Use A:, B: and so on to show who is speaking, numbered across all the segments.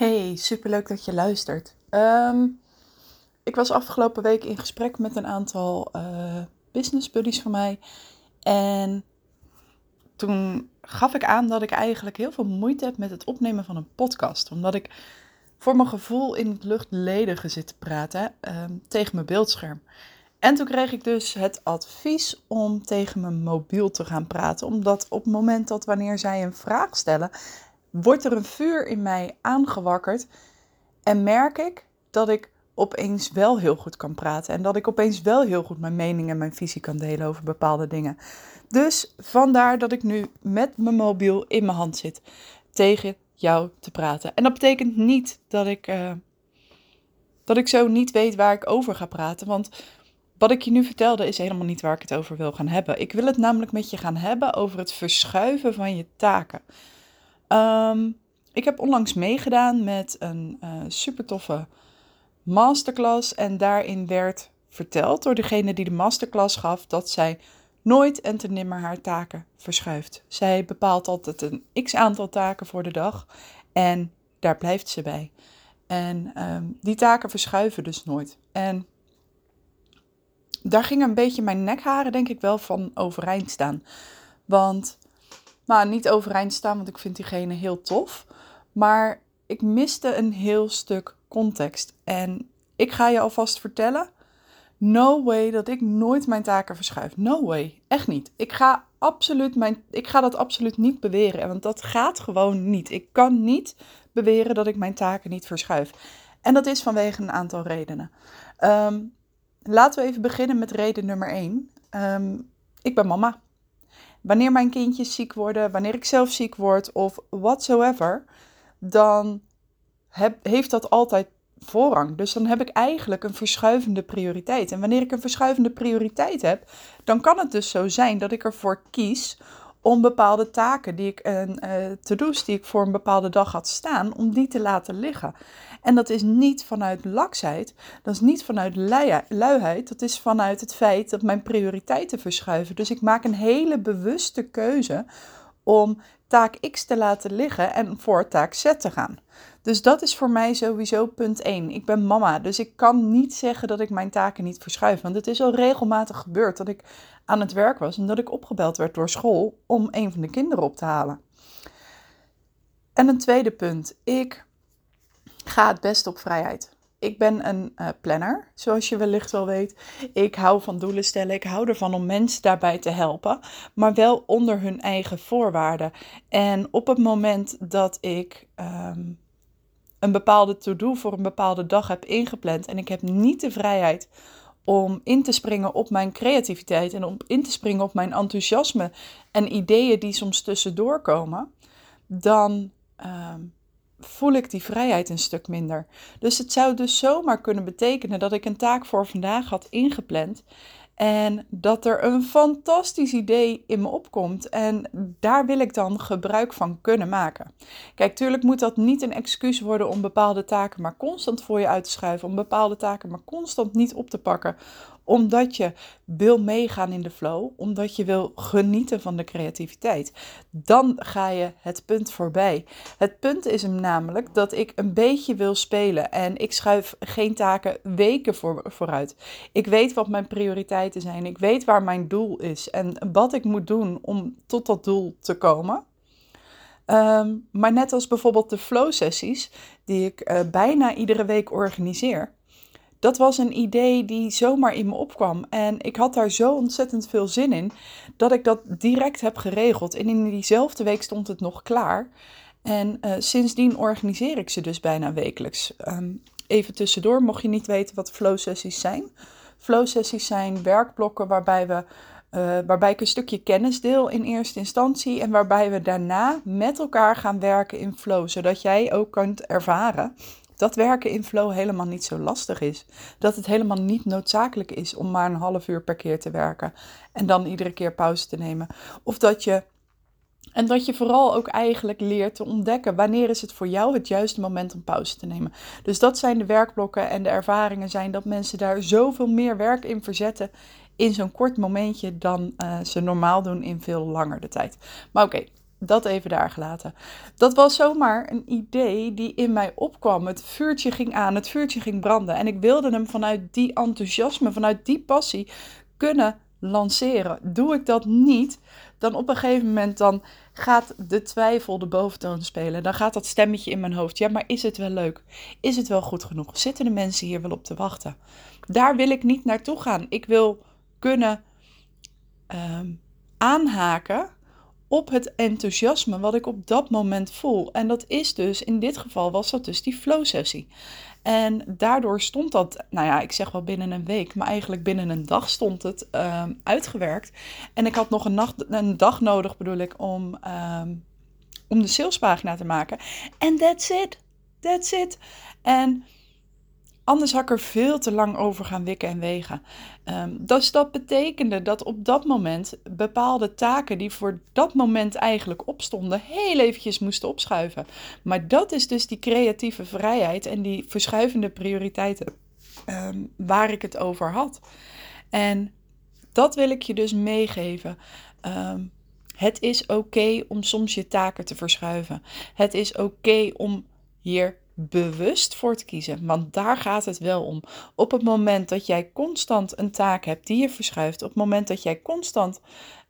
A: Hey, superleuk dat je luistert. Ehm, ik was afgelopen week in gesprek met een aantal uh, business buddies van mij. En toen gaf ik aan dat ik eigenlijk heel veel moeite heb met het opnemen van een podcast. Omdat ik voor mijn gevoel in het luchtledige zit te praten ehm, tegen mijn beeldscherm. En toen kreeg ik dus het advies om tegen mijn mobiel te gaan praten. Omdat op het moment dat wanneer zij een vraag stellen, wordt er een vuur in mij aangewakkerd en merk ik dat ik opeens wel heel goed kan praten en dat ik opeens wel heel goed mijn mening en mijn visie kan delen over bepaalde dingen. Dus vandaar dat ik nu met mijn mobiel in mijn hand zit tegen jou te praten. En dat betekent niet dat ik, uh, dat ik zo niet weet waar ik over ga praten, want wat ik je nu vertelde is helemaal niet waar ik het over wil gaan hebben. Ik wil het namelijk met je gaan hebben over het verschuiven van je taken. Um, ik heb onlangs meegedaan met een uh, super toffe masterclass. En daarin werd verteld door degene die de masterclass gaf dat zij nooit en te nimmer haar taken verschuift. Zij bepaalt altijd een x aantal taken voor de dag en daar blijft ze bij. En um, die taken verschuiven dus nooit. En daar ging een beetje mijn nekharen, denk ik wel, van overeind staan. Want nou, niet overeind staan, want ik vind diegene heel tof. Maar ik miste een heel stuk context. En ik ga je alvast vertellen: no way dat ik nooit mijn taken verschuif. No way. Echt niet. Ik ga, absoluut mijn, ik ga dat absoluut niet beweren. Want dat gaat gewoon niet. Ik kan niet beweren dat ik mijn taken niet verschuif. En dat is vanwege een aantal redenen. Um, laten we even beginnen met reden nummer 1. Um, ik ben mama. Wanneer mijn kindjes ziek worden, wanneer ik zelf ziek word of whatsoever, dan heb, heeft dat altijd voorrang. Dus dan heb ik eigenlijk een verschuivende prioriteit. En wanneer ik een verschuivende prioriteit heb, dan kan het dus zo zijn dat ik ervoor kies om bepaalde taken die ik een uh, to-do's die ik voor een bepaalde dag had staan, om die te laten liggen. En dat is niet vanuit laksheid, dat is niet vanuit luiheid, dat is vanuit het feit dat mijn prioriteiten verschuiven. Dus ik maak een hele bewuste keuze om taak X te laten liggen en voor taak Z te gaan. Dus dat is voor mij sowieso punt 1. Ik ben mama, dus ik kan niet zeggen dat ik mijn taken niet verschuif. Want het is al regelmatig gebeurd dat ik aan het werk was en dat ik opgebeld werd door school om een van de kinderen op te halen. En een tweede punt. Ik ga het best op vrijheid. Ik ben een uh, planner, zoals je wellicht wel weet. Ik hou van doelen stellen. Ik hou ervan om mensen daarbij te helpen, maar wel onder hun eigen voorwaarden. En op het moment dat ik um, een bepaalde to-do voor een bepaalde dag heb ingepland en ik heb niet de vrijheid om in te springen op mijn creativiteit en om in te springen op mijn enthousiasme en ideeën die soms tussendoor komen, dan ehm, voel ik die vrijheid een stuk minder. Dus het zou dus zomaar kunnen betekenen dat ik een taak voor vandaag had ingepland en dat er een fantastisch idee in me opkomt. En daar wil ik dan gebruik van kunnen maken. Kijk, tuurlijk moet dat niet een excuus worden om bepaalde taken maar constant voor je uit te schuiven. Om bepaalde taken maar constant niet op te pakken omdat je wil meegaan in de flow, omdat je wil genieten van de creativiteit. Dan ga je het punt voorbij. Het punt is hem namelijk dat ik een beetje wil spelen en ik schuif geen taken weken voor, vooruit. Ik weet wat mijn prioriteiten zijn, ik weet waar mijn doel is en wat ik moet doen om tot dat doel te komen. Ehm, maar net als bijvoorbeeld de flow sessies, die ik uh, bijna iedere week organiseer, dat was een idee die zomaar in me opkwam. En ik had daar zo ontzettend veel zin in dat ik dat direct heb geregeld. En in diezelfde week stond het nog klaar. En uh, sindsdien organiseer ik ze dus bijna wekelijks. Um, even tussendoor, mocht je niet weten wat flow sessies zijn. Flow sessies zijn werkblokken waarbij we uh, waarbij ik een stukje kennis deel in eerste instantie en waarbij we daarna met elkaar gaan werken in flow, zodat jij ook kunt ervaren dat werken in flow helemaal niet zo lastig is. Dat het helemaal niet noodzakelijk is om maar een half uur per keer te werken en dan iedere keer pauze te nemen. Of dat je. En dat je vooral ook eigenlijk leert te ontdekken wanneer is het voor jou het juiste moment om pauze te nemen. Dus dat zijn de werkblokken en de ervaringen zijn dat mensen daar zoveel meer werk in verzetten in zo'n kort momentje dan uh, ze normaal doen in veel langere tijd. Maar oké, dat even daar gelaten. Dat was zomaar een idee die in mij opkwam. Het vuurtje ging aan, het vuurtje ging branden. En ik wilde hem vanuit die enthousiasme, vanuit die passie kunnen lanceren. Doe ik dat niet, dan op een gegeven moment dan gaat de twijfel de boventoon spelen. Dan gaat dat stemmetje in mijn hoofd. Ja, maar is het wel leuk? Is het wel goed genoeg? Zitten de mensen hier wel op te wachten? Daar wil ik niet naartoe gaan. Ik wil kunnen ehm, aanhaken op het enthousiasme wat ik op dat moment voel. En dat is dus, in dit geval was dat dus die flow sessie. En daardoor stond dat, nou ja, ik zeg wel binnen een week, maar eigenlijk binnen een dag stond het um, uitgewerkt. En ik had nog een, nacht, een dag nodig, bedoel ik, om, um, om de salespagina te maken. En that's it. That's it. En Anders had ik er veel te lang over gaan wikken en wegen. Um, dus dat betekende dat op dat moment bepaalde taken die voor dat moment eigenlijk opstonden, heel eventjes moesten opschuiven. Maar dat is dus die creatieve vrijheid en die verschuivende prioriteiten um, waar ik het over had. En dat wil ik je dus meegeven. Um, het is oké om soms je taken te verschuiven. Het is oké om hier bewust voor te kiezen. Want daar gaat het wel om. Op het moment dat jij constant een taak hebt die je verschuift, op het moment dat jij constant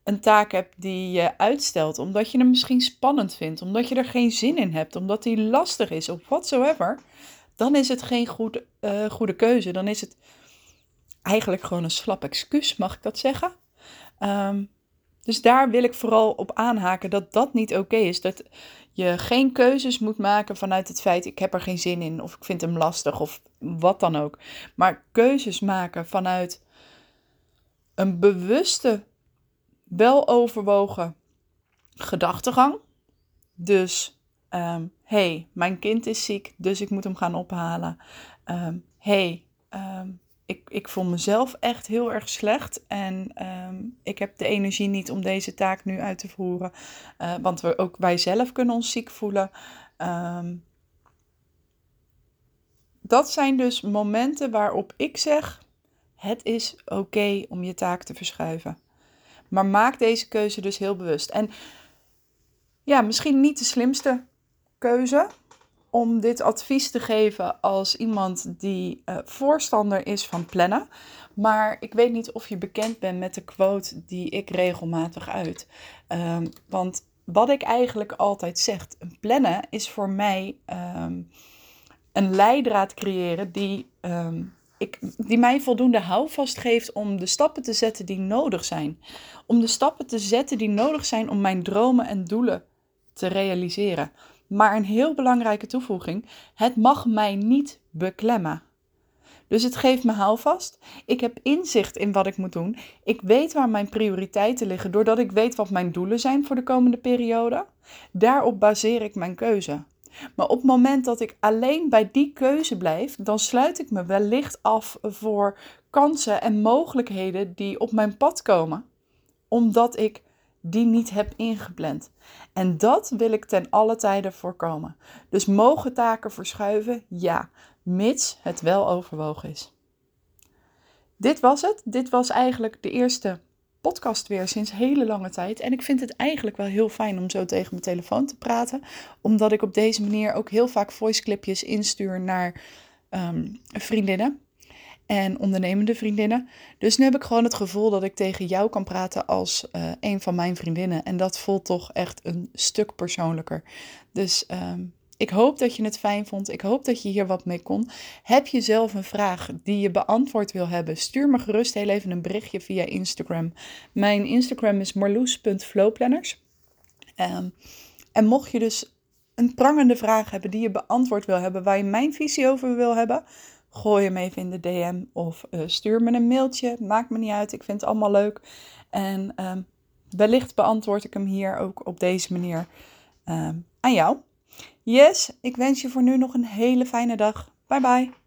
A: een taak hebt die je uitstelt, omdat je hem misschien spannend vindt, omdat je er geen zin in hebt, omdat die lastig is of whatsoever, dan is het geen goed, uh, goede keuze. Dan is het eigenlijk gewoon een slap excuus, mag ik dat zeggen? Um, dus daar wil ik vooral op aanhaken dat dat niet oké is. Dat je geen keuzes moet maken vanuit het feit ik heb er geen zin in of ik vind hem lastig of wat dan ook. Maar keuzes maken vanuit een bewuste, weloverwogen gedachtegang. Dus, um, hey, mijn kind is ziek, dus ik moet hem gaan ophalen. Um, hey, um, ik, ik voel mezelf echt heel erg slecht. En ehm, ik heb de energie niet om deze taak nu uit te voeren. Uh, want we, ook wij zelf kunnen ons ziek voelen. Ehm, dat zijn dus momenten waarop ik zeg: het is oké om je taak te verschuiven. Maar maak deze keuze dus heel bewust. En ja, misschien niet de slimste keuze om dit advies te geven als iemand die uh, voorstander is van plannen. Maar ik weet niet of je bekend bent met de quote die ik regelmatig uit. Um, want wat ik eigenlijk altijd zeg, plannen is voor mij um, een leidraad creëren die, um, ik, die mij voldoende houvast geeft om de stappen te zetten die nodig zijn. Om de stappen te zetten die nodig zijn om mijn dromen en doelen te realiseren. Maar een heel belangrijke toevoeging: het mag mij niet beklemmen. Dus het geeft me houvast. Ik heb inzicht in wat ik moet doen. Ik weet waar mijn prioriteiten liggen, doordat ik weet wat mijn doelen zijn voor de komende periode. Daarop baseer ik mijn keuze. Maar op het moment dat ik alleen bij die keuze blijf, dan sluit ik me wellicht af voor kansen en mogelijkheden die op mijn pad komen, omdat ik die niet heb ingepland. En dat wil ik ten alle tijde voorkomen. Dus mogen taken verschuiven? Ja, mits het wel overwogen is. Dit was het. Dit was eigenlijk de eerste podcast weer sinds hele lange tijd. En ik vind het eigenlijk wel heel fijn om zo tegen mijn telefoon te praten. Omdat ik op deze manier ook heel vaak voiceclipjes instuur naar um, vriendinnen en ondernemende vriendinnen. Dus nu heb ik gewoon het gevoel dat ik tegen jou kan praten als uh, een van mijn vriendinnen. En dat voelt toch echt een stuk persoonlijker. Dus uh, ik hoop dat je het fijn vond. Ik hoop dat je hier wat mee kon. Heb je zelf een vraag die je beantwoord wil hebben? Stuur me gerust heel even een berichtje via Instagram. Mijn Instagram is marloes.flowplanners. Um, en mocht je dus een prangende vraag hebben die je beantwoord wil hebben, waar je mijn visie over wil hebben, gooi hem even in de DM of uh, stuur me een mailtje. Maakt me niet uit, ik vind het allemaal leuk. En um, wellicht beantwoord ik hem hier ook op deze manier um, aan jou. Yes, ik wens je voor nu nog een hele fijne dag. Bye bye.